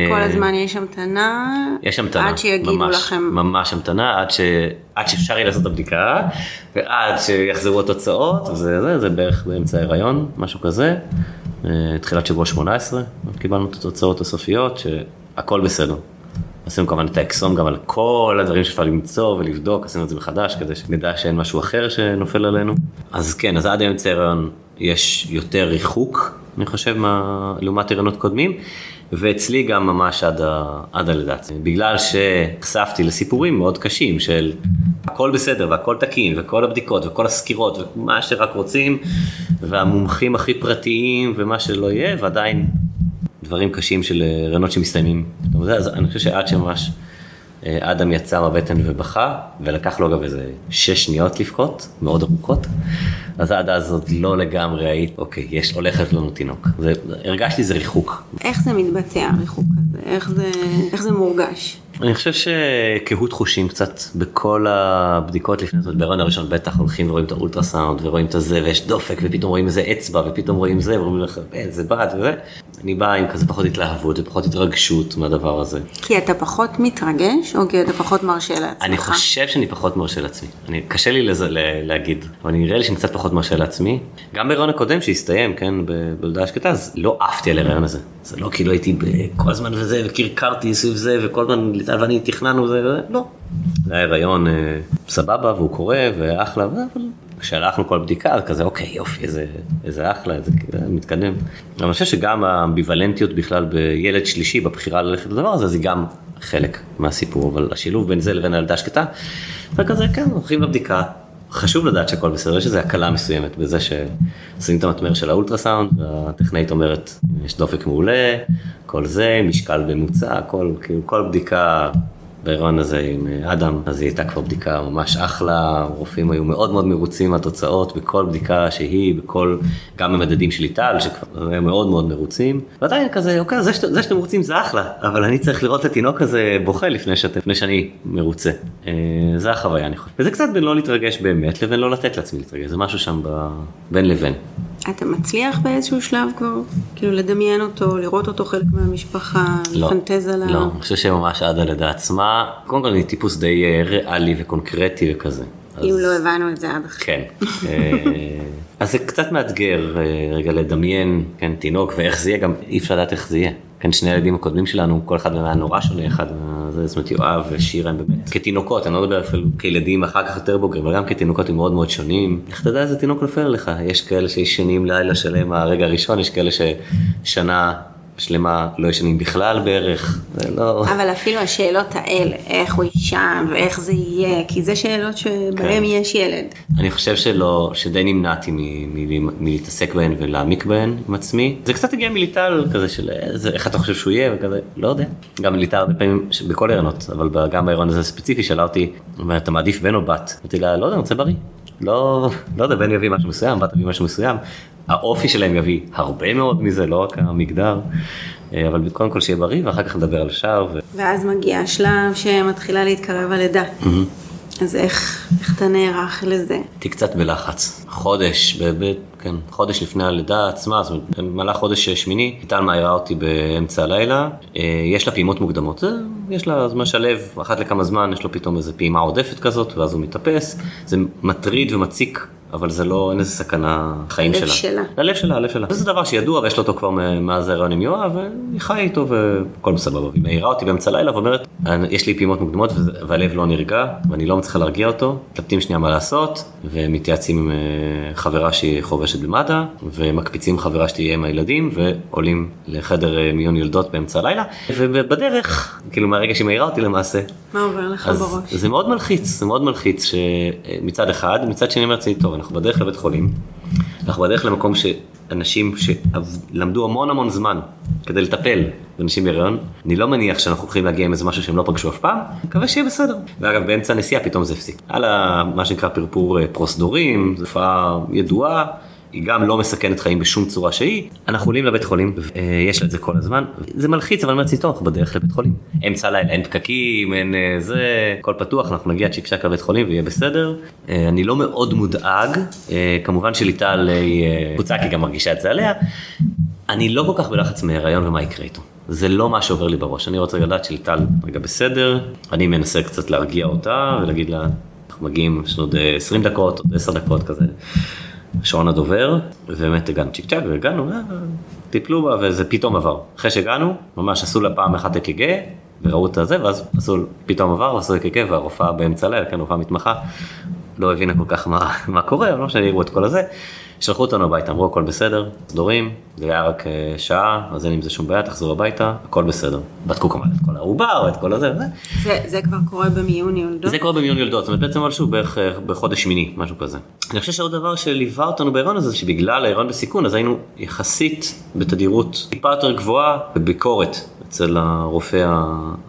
כל הזמן יש המתנה, יש המתנה, עד שיגידו ממש, לכם. ממש המתנה, עד, ש... עד שאפשר יהיה לעשות את הבדיקה, ועד שיחזרו התוצאות, זה, זה, זה בערך באמצע ההיריון, משהו כזה. תחילת שבוע 18, קיבלנו את התוצאות הסופיות, שהכל בסדר. עשינו כמובן את האקסום גם על כל הדברים שאפשר למצוא ולבדוק, עשינו את זה מחדש כדי שנדע שאין משהו אחר שנופל עלינו. אז כן, אז עד אמצע ההיריון יש יותר ריחוק, אני חושב, מה... לעומת הריונות קודמים. ואצלי גם ממש עד, ה, עד הלידה. בגלל שנחשפתי לסיפורים מאוד קשים של הכל בסדר והכל תקין וכל הבדיקות וכל הסקירות ומה שרק רוצים והמומחים הכי פרטיים ומה שלא יהיה ועדיין דברים קשים של רעיונות שמסתיימים. אז אני חושב שעד שממש אה, אדם יצא מהבטן ובכה ולקח לו אגב איזה שש שניות לבכות מאוד ארוכות. אז עד אז עוד לא לגמרי היית, אוקיי, יש, הולכת לנו תינוק. זה, הרגשתי זה ריחוק. איך זה מתבטא הריחוק הזה? איך זה, איך זה מורגש? אני חושב שקהות חושים קצת בכל הבדיקות לפני זאת, בהיריון הראשון בטח הולכים ורואים את האולטרסאונד ורואים את הזה ויש דופק ופתאום רואים איזה אצבע ופתאום רואים זה ואומרים לך איזה בד וזה. אני בא עם כזה פחות התלהבות ופחות התרגשות מהדבר הזה. כי אתה פחות מתרגש או כי אתה פחות מרשה לעצמך? אני חושב שאני פחות מרשה לעצמי. אני, קשה לי לזה, להגיד, אבל נראה לי שאני קצת פחות מרשה לעצמי. גם בהיריון הקודם שהסתיים, כן, בלידה שקטה, אז לא עפתי על ההיריון הזה. זה לא כאילו הייתי כל הזמן וזה וקרקרתי סביב זה וכל הזמן ליטל ואני תכננו זה, לא. זה היה הריון אה, סבבה והוא קורה ואחלה, אבל כשהלכנו כל בדיקה אז כזה אוקיי יופי איזה, איזה אחלה, איזה מתקדם. אבל אני חושב שגם האמביוולנטיות בכלל בילד שלישי בבחירה ללכת לדבר הזה זה גם חלק מהסיפור, אבל השילוב בין זה לבין הילדה שקטה, זה כזה כן הולכים לבדיקה. חשוב לדעת שהכל בסדר, יש איזו הקלה מסוימת בזה שעושים את המטמר של האולטרסאונד, והטכנאית אומרת, יש דופק מעולה, כל זה, משקל ממוצע, כל, כאילו, כל בדיקה בהיריון הזה עם אה, אדם, אז היא הייתה כבר בדיקה ממש אחלה, הרופאים היו מאוד מאוד מרוצים מהתוצאות בכל בדיקה שהיא, בכל, גם במדדים של ליטל, שכבר היו מאוד מאוד מרוצים. ועדיין כזה, אוקיי, זה, זה שאתם מרוצים זה אחלה, אבל אני צריך לראות את התינוק הזה בוכה לפני, שאת, לפני שאני מרוצה. אה, זה החוויה, אני חושב. וזה קצת בין לא להתרגש באמת לבין לא לתת לעצמי להתרגש, זה משהו שם ב... בין לבין. אתה מצליח באיזשהו שלב כבר, כאילו לדמיין אותו, לראות אותו חלק מהמשפחה, לא, לפנטז עליו? לא, אני חושב שממש עד הלידה עצמה, קודם כל אני טיפוס די אה, ריאלי וקונקרטי וכזה. אם. לא הבנו את זה עד עכשיו. כן. אה, אז זה קצת מאתגר אה, רגע לדמיין, כן, תינוק ואיך זה יהיה, גם אי אפשר לדעת איך זה יהיה. כן, שני הילדים הקודמים שלנו, כל אחד מהם היה נורא שונה, אחד, זאת אומרת יואב ושירה הם באמת כתינוקות, אני לא מדבר אפילו כילדים אחר כך יותר בוגרים, אבל גם כתינוקות הם מאוד מאוד שונים. איך אתה יודע איזה תינוק נופל לך? יש כאלה שישנים לילה שלם מהרגע הראשון, יש כאלה ששנה שלמה לא ישנים בכלל בערך, זה לא... אבל אפילו השאלות האלה, איך הוא יישן ואיך זה יהיה, כי זה שאלות שבהן כן. יש ילד. אני חושב שלא, שדי נמנעתי מלהתעסק בהן ולהעמיק בהן עם עצמי. זה קצת הגיע מליטל כזה של איזה, איך אתה חושב שהוא יהיה וכזה, לא יודע. גם ליטל הרבה פעמים, בכל ההיריונות, אבל גם בהיריון הזה ספציפי שאלה אותי, אתה מעדיף בן או בת? אמרתי לה, לא יודע, אני רוצה בריא. לא, לא יודע, בן יביא משהו מסוים, בת יביא משהו מסוים. האופי שלהם יביא הרבה מאוד מזה, לא רק המגדר, אה, אבל קודם כל שיהיה בריא ואחר כך נדבר על השאר. ו... ואז מגיע השלב שמתחילה להתקרב הלידה. Mm-hmm. אז איך, איך אתה נערך לזה? הייתי קצת בלחץ. חודש, ב- ב- כן, חודש לפני הלידה עצמה, זאת אומרת, במהלך חודש שמיני, איטל מעירה אותי באמצע הלילה, אה, יש לה פעימות מוקדמות, זה, יש לה זמן שלב, אחת לכמה זמן יש לו פתאום איזה פעימה עודפת כזאת, ואז הוא מתאפס, זה מטריד ומציק אבל זה לא, אין איזה סכנה חיים שלה. ללב שלה. ללב שלה, ללב שלה. זה דבר שידוע ויש לו אותו כבר מאז ההיריון עם יואב, והיא חיה איתו והכל בסבבה. והיא מעירה אותי באמצע הלילה ואומרת, יש לי פעימות מוקדמות והלב לא נרגע ואני לא מצליחה להרגיע אותו, מתלבטים שנייה מה לעשות, ומתייעצים עם אה, חברה שהיא חובשת במד"א, ומקפיצים חברה שתהיה עם הילדים, ועולים לחדר אה, מיון יולדות באמצע הלילה, ובדרך, כאילו מהרגע שהיא מעירה אותי למעשה. מה עובר לך בראש? זה מאוד מלחיץ, זה מאוד מלחיץ שמצד אחד, מצד שני אמרתי, טוב, אנחנו בדרך לבית חולים, אנחנו בדרך למקום שאנשים שלמדו המון המון זמן כדי לטפל בנשים בהיריון, אני לא מניח שאנחנו הולכים להגיע עם איזה משהו שהם לא פגשו אף פעם, מקווה שיהיה בסדר. ואגב, באמצע הנסיעה פתאום זה הפסיק. על מה שנקרא פרפור אה, פרוסדורים, זו תופעה ידועה. היא גם לא מסכנת חיים בשום צורה שהיא. אנחנו עולים לבית חולים, אה, יש לה את זה כל הזמן. זה מלחיץ, אבל טוב, אנחנו בדרך לבית חולים. אמצע הלילה, אין פקקים, אין אה, זה, הכל פתוח, אנחנו נגיע צ'יק צ'אק לבית חולים ויהיה בסדר. אה, אני לא מאוד מודאג, כמובן שליטל היא קבוצה, כי גם מרגישה את זה עליה. אני לא כל כך בלחץ מהיריון ומה יקרה איתו. זה לא מה שעובר לי בראש, אני רוצה לדעת שליטל רגע בסדר, אני מנסה קצת להרגיע אותה ולהגיד לה, אנחנו מגיעים, יש לנו עוד 20 דקות, עוד 10 דקות כזה. שעון הדובר, ובאמת הגענו צ'יק צ'אק והגענו, אה, טיפלו בה וזה פתאום עבר. אחרי שהגענו, ממש עשו לה פעם אחת אק"ג, וראו את הזה, ואז עשו, פתאום עבר, ועשו אק"ג, והרופאה באמצע לילה, כן, רופאה מתמחה, לא הבינה כל כך מה, מה קורה, אבל לא משנה, יראו את כל הזה. שלחו אותנו הביתה, אמרו הכל בסדר, סדורים, זה היה רק אה, שעה, אז אין עם זה שום בעיה, תחזרו הביתה, הכל בסדר. בדקו כמובן את כל העובר ואת כל הזה. זה, זה כבר קורה במיון יולדות? זה קורה במיון יולדות, זאת אומרת בעצם משהו בערך אה, בחודש שמיני, משהו כזה. אני חושב שעוד דבר שליווה אותנו בהיריון הזה, שבגלל ההיריון בסיכון, אז היינו יחסית בתדירות טיפה יותר גבוהה בביקורת אצל הרופא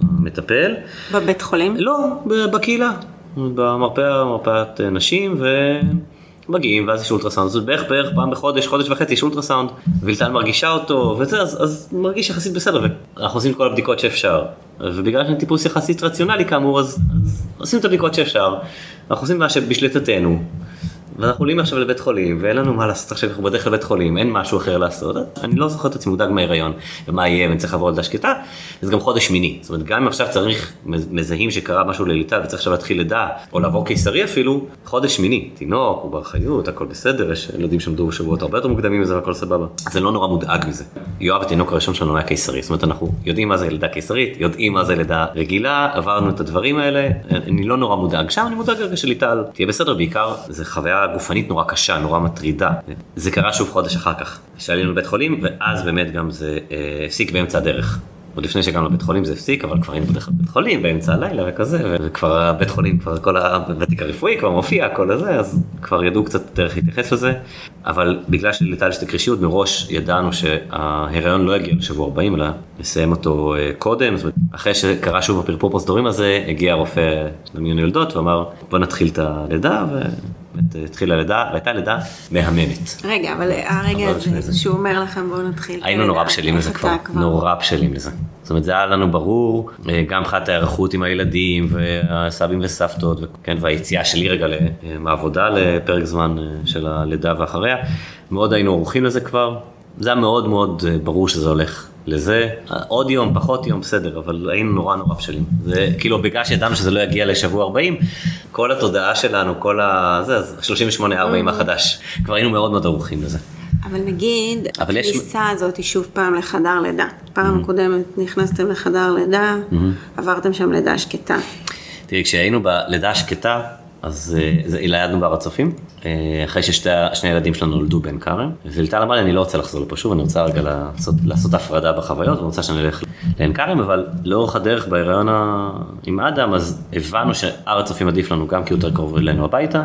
המטפל. בבית חולים? לא, בקהילה, במרפאה, מרפאת נשים, ו... מגיעים ואז יש אולטרסאונד, זאת בערך בערך פעם בחודש, חודש וחצי יש אולטרסאונד, וילטן מרגישה אותו וזה, אז, אז מרגיש יחסית בסדר, ואנחנו עושים את כל הבדיקות שאפשר. ובגלל שאני טיפוס יחסית רציונלי כאמור, אז, אז עושים את הבדיקות שאפשר, אנחנו עושים מה שבשליטתנו. ואנחנו עולים עכשיו לבית חולים, ואין לנו מה לעשות עכשיו, אנחנו בדרך לבית חולים, אין משהו אחר לעשות. אני לא זוכר את עצמי מודאג מההיריון, ומה יהיה, ואני צריך לעבור לידה שקטה, זה גם חודש שמיני. זאת אומרת, גם אם עכשיו צריך, מזהים שקרה משהו לליטל וצריך עכשיו להתחיל לידה, או לעבור קיסרי אפילו, חודש שמיני. תינוק, הוא בר חיות, הכל בסדר, יש ילדים שעמדו בשבועות הרבה יותר מוקדמים מזה והכל סבבה. זה לא נורא מודאג מזה. יואב, התינוק הראשון שלנו היה קיסרי, זאת אומרת, אנחנו יודעים מה זה לידה אני אני גופנית נורא קשה, נורא מטרידה. זה קרה שוב חודש אחר כך, שעלינו לבית חולים, ואז באמת גם זה אה, הפסיק באמצע הדרך. עוד לפני שהגענו לבית חולים זה הפסיק, אבל כבר היינו בדרך כלל בבית חולים באמצע הלילה וכזה, וכבר הבית חולים, כבר כל הוותיק הרפואי כבר מופיע, כל הזה, אז כבר ידעו קצת דרך להתייחס לזה, אבל בגלל שלטל יש את הקרישיות, מראש ידענו שההיריון לא יגיע לשבוע 40, אלא נסיים אותו אה, קודם, זאת אומרת, אחרי שקרה שוב הפרפור פרוסדורים הזה, הגיע הרופא של המיון יולדות ואמר, בוא נתחיל את הלידה, ו... התחילה לידה, והייתה לידה מהממת. רגע, אבל הרגע הזה שהוא אומר לכם בואו נתחיל. היינו נורא בשלים לזה כבר, נורא בשלים לזה. זאת אומרת, זה היה לנו ברור, אה, גם מבחינת ההיערכות עם הילדים והסבים וסבתות, וכן, והיציאה שלי רגע מהעבודה לפרק זמן אה, של הלידה ואחריה, מאוד היינו ערוכים לזה כבר. זה היה מאוד מאוד אה, ברור שזה הולך לזה. עוד יום, פחות יום, בסדר, אבל היינו נורא נורא בשלים. זה כאילו בגלל שידענו שזה לא יגיע לשבוע 40, כל התודעה שלנו, כל ה... זה, אז 38-40 mm-hmm. החדש, כבר היינו מאוד מאוד ערוכים לזה. אבל נגיד, הכניסה יש... הזאת היא שוב פעם לחדר לידה. פעם mm-hmm. קודמת נכנסתם לחדר לידה, mm-hmm. עברתם שם לידה שקטה. תראי, כשהיינו בלידה שקטה, אז אה, ילדנו בהר הצופים, אה, אחרי ששני הילדים שלנו נולדו בעין כרם, וליטל אמרה לי, אני לא רוצה לחזור לפה שוב, אני רוצה רגע לעשות, לעשות הפרדה בחוויות, ואני רוצה שאני אלך לעין כרם, אבל לאורך הדרך בהיריון עם אדם, אז הבנו שהר הצופים עדיף לנו גם כי הוא יותר קרוב אלינו הביתה,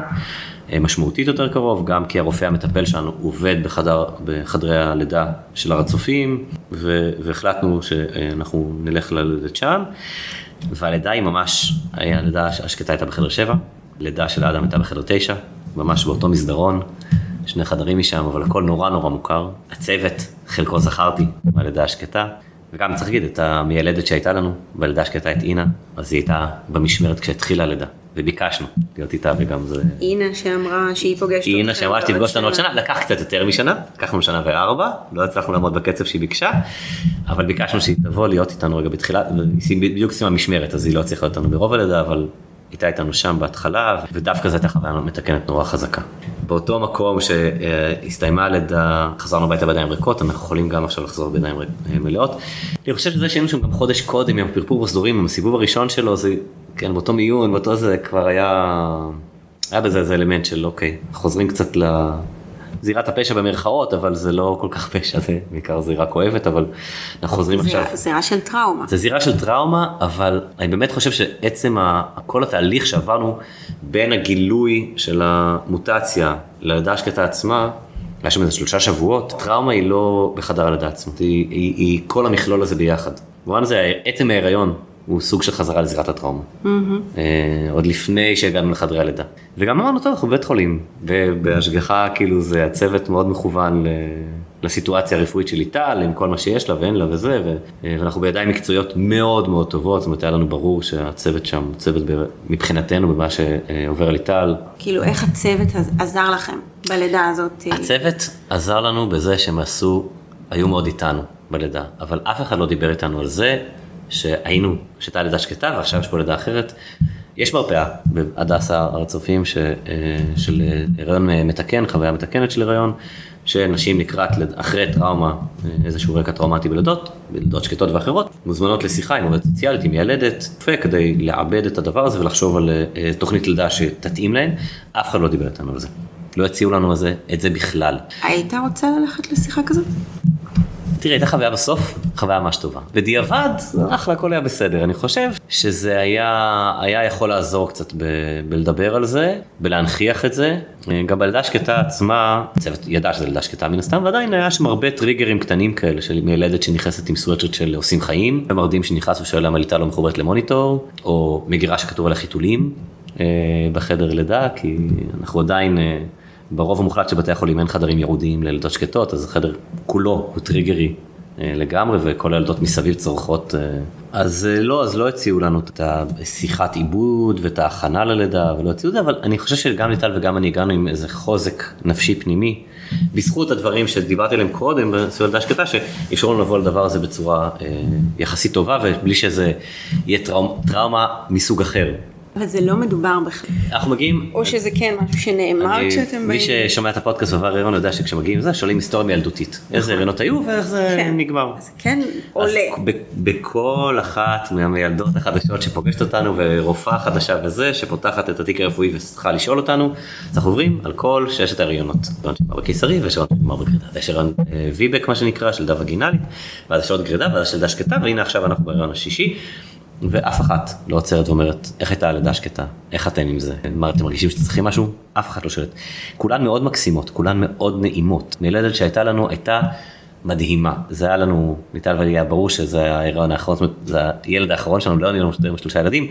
אה, משמעותית יותר קרוב, גם כי הרופא המטפל שלנו עובד בחדר, בחדרי הלידה של הר הצופים, והחלטנו שאנחנו נלך ללדת שם. והלידה היא ממש, הלידה השקטה הייתה בחדר שבע, לידה של האדם הייתה בחדר תשע, ממש באותו מסדרון, שני חדרים משם, אבל הכל נורא נורא מוכר. הצוות, חלקו זכרתי מהלידה השקטה, וגם צריך להגיד, את המיילדת שהייתה לנו, בלידה השקטה את אינה, אז היא הייתה במשמרת כשהתחילה הלידה. וביקשנו להיות איתה וגם זה... אינה שאמרה שהיא פוגשת אותך. אינה שאמרה שתפגוש אותנו עוד שנה, לקח קצת יותר משנה, לקחנו שנה וארבע, לא הצלחנו לעמוד בקצב שהיא ביקשה, אבל ביקשנו שהיא תבוא להיות איתנו רגע בתחילה, בדיוק סיימה משמרת, אז היא לא צריכה להיות איתנו ברוב הלידה, אבל הייתה איתנו שם בהתחלה, ודווקא זו הייתה חוויה מתקנת נורא חזקה. באותו מקום שהסתיימה הלידה, חזרנו הביתה בידיים ריקות, אנחנו יכולים גם עכשיו לחזור בידיים מלאות. אני חושב שזה שהיינו שם גם חודש קודם עם הפרפור בסדורים, עם הסיבוב הראשון שלו, זה, כן, באותו מיון, באותו זה כבר היה, היה בזה איזה אלמנט של אוקיי, חוזרים קצת ל... זירת הפשע במרכאות, אבל זה לא כל כך פשע, זה בעיקר זירה כואבת, אבל אנחנו חוזרים זירה, עכשיו. זירה של טראומה. זה זירה של טראומה, אבל אני באמת חושב שעצם כל התהליך שעברנו בין הגילוי של המוטציה ללידה השקטה עצמה, היה שם איזה שלושה שבועות, טראומה היא לא בחדר הלידה עצמו, היא, היא, היא כל המכלול הזה ביחד. במובן הזה, עצם ההיריון הוא סוג של חזרה לזירת הטראומה. Mm-hmm. אה, עוד לפני שהגענו לחדרי הלידה. וגם אמרנו, טוב, אנחנו בבית חולים, ובהשגחה, כאילו, זה הצוות מאוד מכוון ל... לסיטואציה הרפואית של ליטל, עם כל מה שיש לה ואין לה וזה, ו... ואנחנו בידיים מקצועיות מאוד מאוד טובות, זאת אומרת, היה לנו ברור שהצוות שם, צוות ב... מבחינתנו במה שעובר ליטל. כאילו, איך הצוות עזר לכם בלידה הזאת? הצוות עזר לנו בזה שהם עשו, היו מאוד איתנו בלידה, אבל אף אחד לא דיבר איתנו על זה שהיינו, שהייתה לידה שקטה ועכשיו יש פה לידה אחרת. יש מרפאה בהדסה הר הצופים ש... אה, של הריון מתקן, חוויה מתקנת של הריון. שנשים לקראת, אחרי טראומה, איזשהו רקע טראומטי בלידות, בלידות שקטות ואחרות, מוזמנות לשיחה עם עובדת סוציאלית, עם מיילדת, כדי לעבד את הדבר הזה ולחשוב על אה, תוכנית לידה שתתאים להן, אף אחד לא דיבר איתנו על זה. לא הציעו לנו על זה, את זה בכלל. היית רוצה ללכת לשיחה כזאת? תראי, הייתה חוויה בסוף, חוויה ממש טובה. בדיעבד, אחלה, הכל היה בסדר. אני חושב שזה היה, היה יכול לעזור קצת ב, בלדבר על זה, בלהנכיח את זה. גם בלידה שקטה עצמה, הצוות ידע שזה לידה שקטה מן הסתם, ועדיין היה שם הרבה טריגרים קטנים כאלה של מילדת שנכנסת עם סוואטשרט של עושים חיים, ומרדים שנכנס ושואל למה ליטה לא מחוברת למוניטור, או מגירה שכתוב עליה חיתולים אה, בחדר לידה, כי אנחנו עדיין... ברוב המוחלט של בתי החולים אין חדרים ייעודיים לילדות שקטות, אז החדר כולו הוא טריגרי אה, לגמרי, וכל הילדות מסביב צורכות. אה, אז אה, לא, אז לא הציעו לנו את השיחת עיבוד ואת ההכנה ללידה, ולא הציעו את זה, אבל אני חושב שגם ליטל וגם אני הגענו עם איזה חוזק נפשי פנימי, בזכות הדברים שדיברתי עליהם קודם בסביבה לידה שקטה, שאפשרו לנו לבוא לדבר הזה בצורה יחסית טובה, ובלי שזה יהיה טראומה, טראומה מסוג אחר. אבל זה לא מדובר בכלל. אנחנו מגיעים... או שזה כן משהו שנאמר אני, כשאתם באים. מי ששומע את הפודקאסט ועבר הריון יודע שכשמגיעים לזה שואלים היסטוריה מילדותית. נכון. איזה הריונות היו ואיך זה כן. נגמר. אז כן עולה. אז בכל אחת מהמילדות החדשות שפוגשת אותנו ורופאה חדשה וזה שפותחת את התיק הרפואי וצריכה לשאול אותנו, אז אנחנו עוברים על כל ששת ההריונות. הריון שנגמר בקיסרי ויש הריון שנגמר בגרידה. יש הריון אה, ויבק מה שנקרא של דה וגינלית, ואז יש עוד גרידה ואז יש לידה שקטה והנה עכשיו אנחנו בהריון השישי. ואף אחת לא עוצרת ואומרת, איך הייתה הלידה שקטה? איך אתם עם זה? מה, אתם מרגישים שאתם צריכים משהו? אף אחת לא שואלת. כולן מאוד מקסימות, כולן מאוד נעימות. מילדת שהייתה לנו הייתה מדהימה. זה היה לנו, ניטל ולי היה ברור שזה ההיריון האחרון, זאת אומרת, זה הילד האחרון שלנו, לא נהיינו עם שלושה ילדים.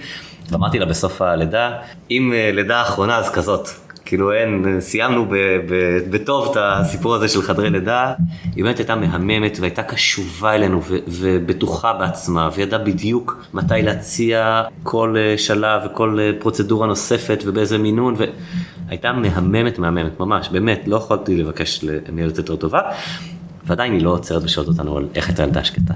ואמרתי לה בסוף הלידה, אם אה, לידה אחרונה אז כזאת, כאילו אין, סיימנו ב, ב, בטוב את הסיפור הזה של חדרי לידה, היא באמת הייתה מהממת והייתה קשובה אלינו ו, ובטוחה בעצמה, וידעה בדיוק מתי להציע כל אה, שלב וכל אה, פרוצדורה נוספת ובאיזה מינון, והייתה מהממת מהממת ממש, באמת, לא יכולתי לבקש למיילדת יותר טובה, ועדיין היא לא עוצרת ושואלת אותנו על איך הייתה ילדה שקטה.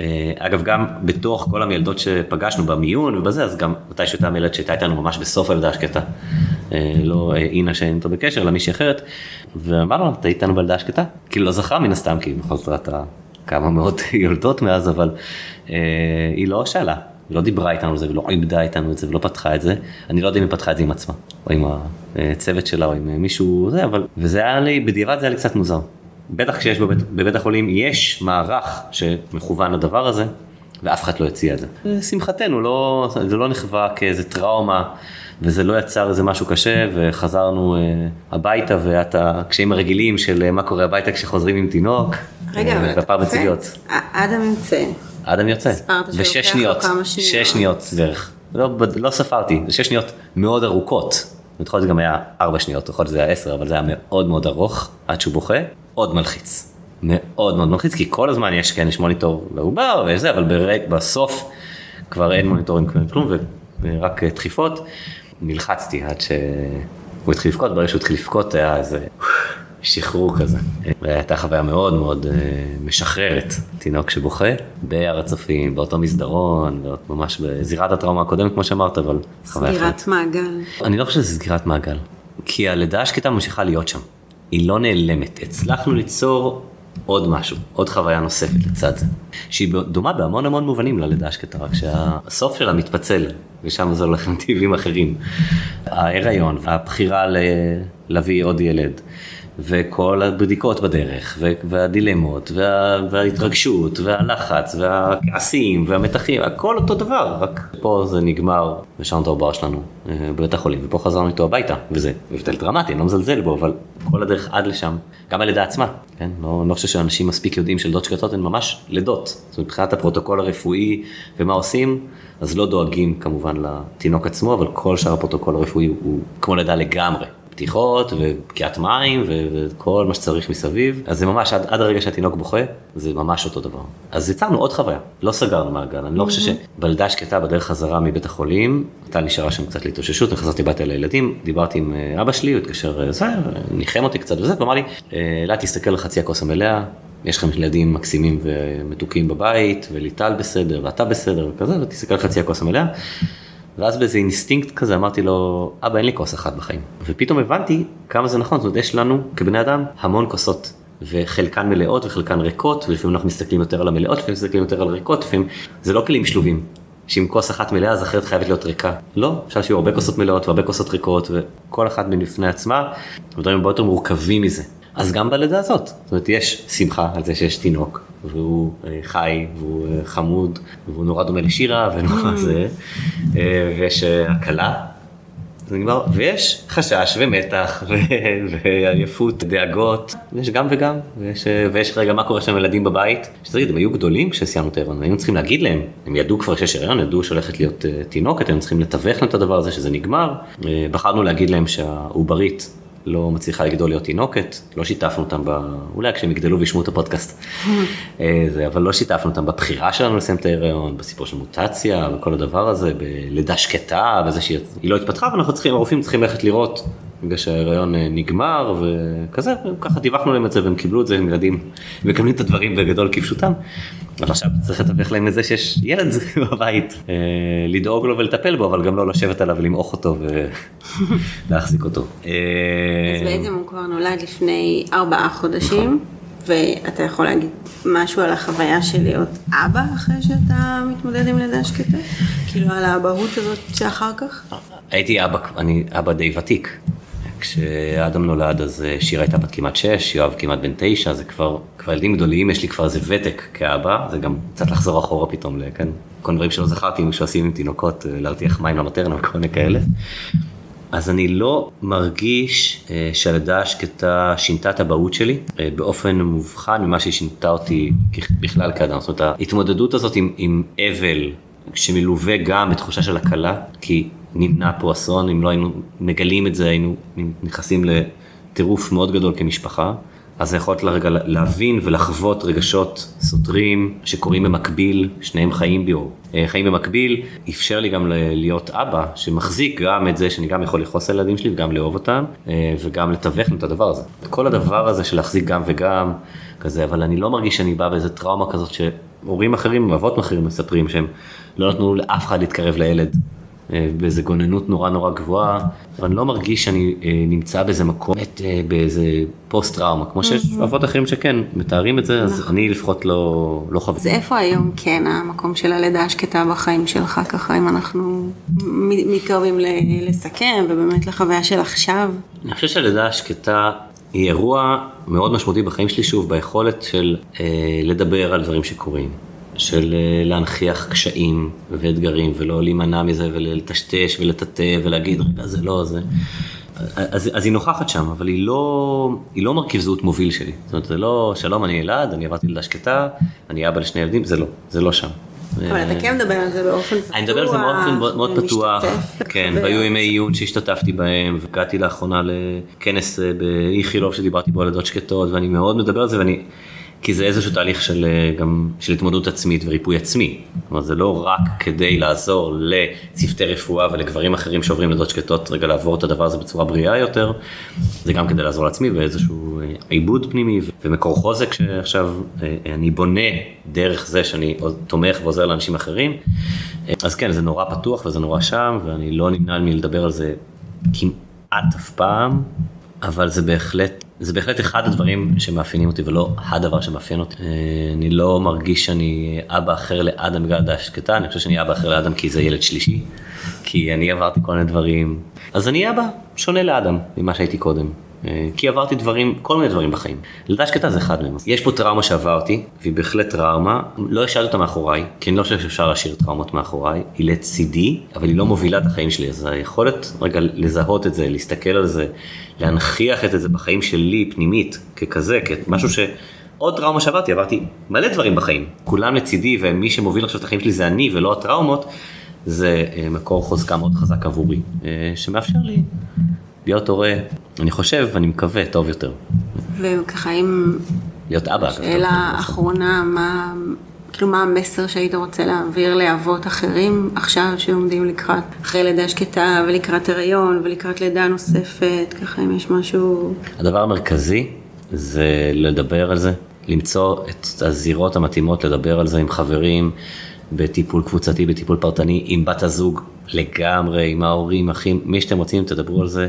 אה, אגב, גם בתוך כל המילדות שפגשנו במיון ובזה, אז גם מתישהו הייתה מילד שהייתה איתנו ממש בסוף הילדה השקטה. אה, לא אה, אינה שאין איתו בקשר, אלא מישהי אחרת. ואמרנו לה, אתה איתנו בילדה השקטה? כאילו לא זכרה מן הסתם, כי בכל זאת אתה כמה מאות [LAUGHS] יולדות מאז, אבל היא לא שאלה. היא לא דיברה איתנו על זה ולא עיבדה איתנו את זה ולא פתחה את זה. אני לא יודע אם היא פתחה את זה עם עצמה, או עם הצוות שלה, או עם מישהו זה, אבל, וזה היה לי, בדיעבד זה היה לי קצת מוזר. בטח כשיש בבית, בבית החולים, יש מערך שמכוון לדבר הזה, ואף אחד לא הציע את זה. לשמחתנו, לא, זה לא נחווה כאיזה טראומה, וזה לא יצר איזה משהו קשה, וחזרנו uh, הביתה, ואת הקשיים הרגילים של uh, מה קורה הביתה כשחוזרים עם תינוק. רגע, uh, אבל מצילות. אדם יוצא. אדם יוצא. ושש שניות, שש שניות בערך. לא, לא ספרתי, זה שש שניות מאוד ארוכות. יכול להיות שזה גם היה ארבע שניות, יכול להיות שזה היה עשר, אבל זה היה מאוד מאוד ארוך, עד שהוא בוכה. מאוד מלחיץ. מאוד מאוד מלחיץ, כי כל הזמן יש, כן, יש מוניטור לעובר וזה, אבל ברק, בסוף כבר אין מוניטורים כלום ורק דחיפות. נלחצתי עד שהוא התחיל לבכות, ברגע שהוא התחיל לבכות היה איזה שחרור כזה. והייתה חוויה מאוד מאוד אה, משחררת, תינוק שבוכה בהר הצופים, באותו מסדרון, ממש בזירת הטראומה הקודמת כמו שאמרת, אבל סגירת מעגל. אני לא חושב שזה סגירת מעגל, כי הלידה השקטה ממשיכה להיות שם. היא לא נעלמת. הצלחנו ליצור עוד משהו, עוד חוויה נוספת לצד זה, שהיא דומה בהמון המון מובנים ללידה השקטה, רק שהסוף שלה מתפצל, ושם זה הולך לטבעים אחרים. ההיריון, הבחירה להביא עוד ילד. וכל הבדיקות בדרך, והדילמות, וה, וההתרגשות, והלחץ, והכעסים, והמתחים, הכל אותו דבר, רק פה זה נגמר, ושם את העובר שלנו אה, בבית החולים, ופה חזרנו איתו הביתה, וזה הבדל דרמטי, אני לא מזלזל בו, אבל כל הדרך עד לשם, גם הלידה עצמה, כן? לא, לא חושב שאנשים מספיק יודעים שלידות שקטות הן ממש לידות, זאת אומרת, מבחינת הפרוטוקול הרפואי ומה עושים, אז לא דואגים כמובן לתינוק עצמו, אבל כל שאר הפרוטוקול הרפואי הוא כמו לידה לגמרי. פתיחות ופקיעת מים וכל מה שצריך מסביב, אז זה ממש עד, עד הרגע שהתינוק בוכה, זה ממש אותו דבר. אז יצרנו עוד חוויה, לא סגרנו מעגל, אני לא חושב שבלידה שקטה בדרך חזרה מבית החולים, הייתה נשארה שם קצת להתאוששות, וחזרתי הביתה לילדים, דיברתי עם אה, אבא שלי, הוא התקשר, אה, זה, ניחם אותי קצת וזה, ואמר לי, אלא תסתכל על חצי הכוס המלאה, יש לכם ילדים מקסימים ומתוקים בבית, וליטל בסדר, ואתה בסדר, וכזה, ותסתכל על חצי הכוס המלאה. ואז באיזה אינסטינקט כזה אמרתי לו, אבא אין לי כוס אחת בחיים. ופתאום הבנתי כמה זה נכון, זאת אומרת יש לנו כבני אדם המון כוסות. וחלקן מלאות וחלקן ריקות, ולפעמים אנחנו מסתכלים יותר על המלאות, לפעמים מסתכלים יותר על הריקות, לפעמים זה לא כלים שלובים. שאם כוס אחת מלאה אז אחרת חייבת להיות ריקה. לא, אפשר שיהיו הרבה כוסות מלאות והרבה כוסות ריקות, וכל אחת בפני עצמה, ודברים הרבה יותר מורכבים מזה. אז גם בלידה הזאת, זאת אומרת יש שמחה על זה שיש תינוק, והוא אה, חי, והוא אה, חמוד, והוא נורא דומה לשירה, [LAUGHS] ונורא mm. זה, אה, ויש הקלה, זה נגמר, ויש חשש ומתח [LAUGHS] ועייפות, דאגות, ויש גם וגם, ויש, ויש רגע מה קורה שם ילדים בבית, שתגיד, הם היו גדולים כשסיימנו את ההיריון, היינו צריכים להגיד להם, הם ידעו כבר שיש הריון, ידעו שהולכת להיות תינוקת, הם צריכים לתווך להם את הדבר הזה שזה נגמר, בחרנו להגיד להם שהעוברית לא מצליחה לגדול להיות תינוקת, לא שיתפנו אותם, ב... אולי כשהם יגדלו וישמעו את הפודקאסט, [LAUGHS] אה, זה, אבל לא שיתפנו אותם בבחירה שלנו לסיים את ההיריון, בסיפור של מוטציה וכל הדבר הזה, בלידה שקטה, בזה שהיא לא התפתחה, ואנחנו צריכים, הרופאים צריכים ללכת לראות בגלל שההיריון אה, נגמר וכזה, ככה דיווחנו להם את זה והם קיבלו את זה, הם ילדים מקבלים את הדברים בגדול כפשוטם. אבל עכשיו צריך לתווך להם את זה שיש ילד [LAUGHS] בבית, אה, לדאוג לו ולטפל בו, אבל גם לא לשבת עליו ולמעוך אותו ולהחזיק אותו. אז אה, בעצם הוא כבר נולד לפני ארבעה חודשים. נכון. ואתה יכול להגיד משהו על החוויה של להיות אבא אחרי שאתה מתמודד עם לידה שקטה? כאילו על האבהות הזאת שאחר כך? הייתי אבא, אני אבא די ותיק. כשאדם נולד אז אה, שירה הייתה בת כמעט 6, יואב כמעט בן 9, זה כבר, כבר ילדים גדולים, יש לי כבר איזה ותק כאבא, זה גם קצת לחזור אחורה פתאום, כן? כל דברים שלא זכרתי שעושים עם תינוקות, אה, להרתיח מים למטרנה וכל מיני כאלה. אז אני לא מרגיש אה, שהלידה השקטה שינתה את האבהות שלי באופן מובחן ממה שהיא שינתה אותי בכלל כאדם. זאת אומרת, ההתמודדות הזאת עם, עם אבל, שמלווה גם בתחושה של הקלה, כי נמנע פה אסון, אם לא היינו מגלים את זה היינו נכנסים לטירוף מאוד גדול כמשפחה. אז יכולת לרגע להבין ולחוות רגשות סותרים שקורים במקביל, שניהם חיים בי או אה, חיים במקביל, אפשר לי גם להיות אבא שמחזיק גם את זה שאני גם יכול לכעוס על הילדים שלי וגם לאהוב אותם אה, וגם לתווך את הדבר הזה. כל הדבר הזה של להחזיק גם וגם כזה, אבל אני לא מרגיש שאני בא באיזה טראומה כזאת שהורים אחרים, אבות אחרים מספרים שהם לא נתנו לאף אחד להתקרב לילד באיזה גוננות נורא נורא גבוהה, אבל אני לא מרגיש שאני אה, נמצא באיזה מקום, אה, באיזה פוסט טראומה, כמו שיש אבות אחרים שכן מתארים את זה, אז נכון. אני לפחות לא, לא חווה. אז איפה היום כן המקום של הלידה השקטה בחיים שלך, ככה אם אנחנו מתקרבים לסכם ובאמת לחוויה של עכשיו? אני חושב שהלידה השקטה היא אירוע מאוד משמעותי בחיים שלי, שוב, ביכולת של אה, לדבר על דברים שקורים. של אה, להנכיח קשיים ואתגרים ולא להימנע מזה ולטשטש ולטאטא ולהגיד רגע זה לא זה. אז, אז היא נוכחת שם, אבל היא לא, היא לא מרכיב זהות מוביל שלי. זאת אומרת, זה לא, שלום, אני ילד, אני עברתי לידה שקטה, אני אבא לשני ילדים, זה לא, זה לא שם. אבל אתה כן מדבר על זה באופן פתוח. אני מדבר על זה באופן מאוד פתוח, כן, והיו ימי עיון שהשתתפתי בהם, והגעתי לאחרונה לכנס אה, באיכילוב שדיברתי בו על לידות שקטות, ואני מאוד מדבר על זה, ואני... כי זה איזשהו תהליך של אה, גם של התמודדות עצמית וריפוי עצמי. אומרת, זה לא רק כדי לעזור לצוותי רפואה ולגברים אחרים שעוברים לידות שקטות, רגע לעבור את הדבר הזה בצורה בריאה יותר, זה גם כדי לעזור לעצמי ואיזשהו אה, עיבוד פנימי ומקור חוזק שעכשיו אה, אני בונה דרך זה שאני תומך ועוזר לאנשים אחרים. אז כן, זה נורא פתוח וזה נורא שם, ואני לא נמנע מלדבר על זה כמעט אף פעם. אבל זה בהחלט, זה בהחלט אחד הדברים שמאפיינים אותי ולא הדבר שמאפיין אותי. אה, אני לא מרגיש שאני אבא אחר לאדם בגלל דעה שקטה, אני חושב שאני אבא אחר לאדם כי זה ילד שלישי, כי אני עברתי כל מיני דברים, אז אני אבא שונה לאדם ממה שהייתי קודם. כי עברתי דברים, כל מיני דברים בחיים. לידה שקטה זה אחד מהם. יש פה טראומה שעברתי, והיא בהחלט טראומה, לא השארתי אותה מאחוריי, כי אני לא חושב שאפשר להשאיר טראומות מאחוריי, היא לצידי, אבל היא לא מובילה את החיים שלי, אז היכולת רגע לזהות את זה, להסתכל על זה, להנכיח את זה בחיים שלי פנימית, ככזה, כמשהו ש... עוד טראומה שעברתי, עברתי מלא דברים בחיים, כולם לצידי ומי שמוביל עכשיו את החיים שלי זה אני ולא הטראומות, זה אה, מקור חוזקה מאוד חזק עבורי, אה, שמאפשר לי להיות הורה, אני חושב, אני מקווה, טוב יותר. וככה אם... להיות אבא. שאלה אחרונה, מה, כאילו מה המסר שהיית רוצה להעביר לאבות אחרים עכשיו שעומדים לקראת, אחרי לידה שקטה ולקראת הריון ולקראת לידה נוספת, ככה אם יש משהו... הדבר המרכזי זה לדבר על זה, למצוא את הזירות המתאימות לדבר על זה עם חברים, בטיפול קבוצתי, בטיפול פרטני, עם בת הזוג לגמרי, עם ההורים, אחים, מי שאתם רוצים, תדברו על זה.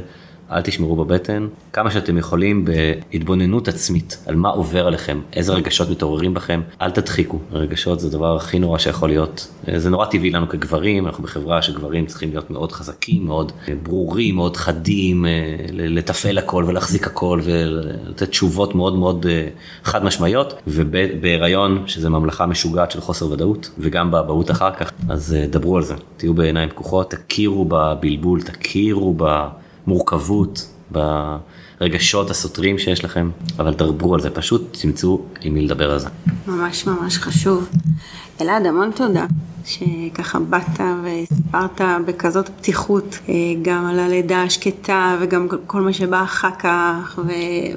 אל תשמרו בבטן, כמה שאתם יכולים בהתבוננות עצמית על מה עובר עליכם, איזה רגשות מתעוררים בכם, אל תדחיקו, רגשות זה הדבר הכי נורא שיכול להיות. זה נורא טבעי לנו כגברים, אנחנו בחברה שגברים צריכים להיות מאוד חזקים, מאוד ברורים, מאוד חדים, לתפעל הכל ולהחזיק הכל ולתת תשובות מאוד מאוד אה, חד משמעיות, ובהיריון, שזה ממלכה משוגעת של חוסר ודאות, וגם באבהות אחר כך, אז אה, דברו על זה, תהיו בעיניים פקוחות, תכירו בבלבול, תכירו ב... מורכבות, ברגשות הסותרים שיש לכם, אבל דברו על זה, פשוט תמצאו עם מי לדבר על זה. ממש ממש חשוב. אלעד, המון תודה. שככה באת וסיפרת בכזאת פתיחות אה, גם על הלידה השקטה וגם כל מה שבא אחר כך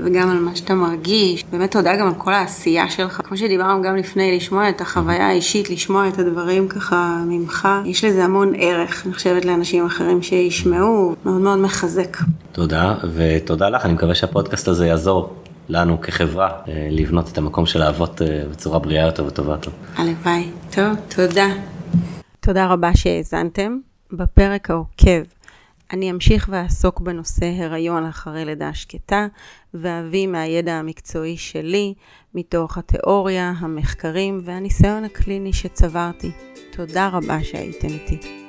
וגם על מה שאתה מרגיש. באמת תודה גם על כל העשייה שלך. כמו שדיברנו גם לפני, לשמוע את החוויה האישית, לשמוע את הדברים ככה ממך, יש לזה המון ערך, אני חושבת, לאנשים אחרים שישמעו, מאוד מאוד מחזק. תודה, ותודה לך, אני מקווה שהפודקאסט הזה יעזור לנו כחברה אה, לבנות את המקום של האבות אה, בצורה בריאה יותר וטובה יותר. הלוואי. טוב, תודה. תודה רבה שהאזנתם. בפרק העוקב אני אמשיך ואעסוק בנושא הריון אחרי לידה שקטה, ואביא מהידע המקצועי שלי, מתוך התיאוריה, המחקרים והניסיון הקליני שצברתי. תודה רבה שהייתם איתי.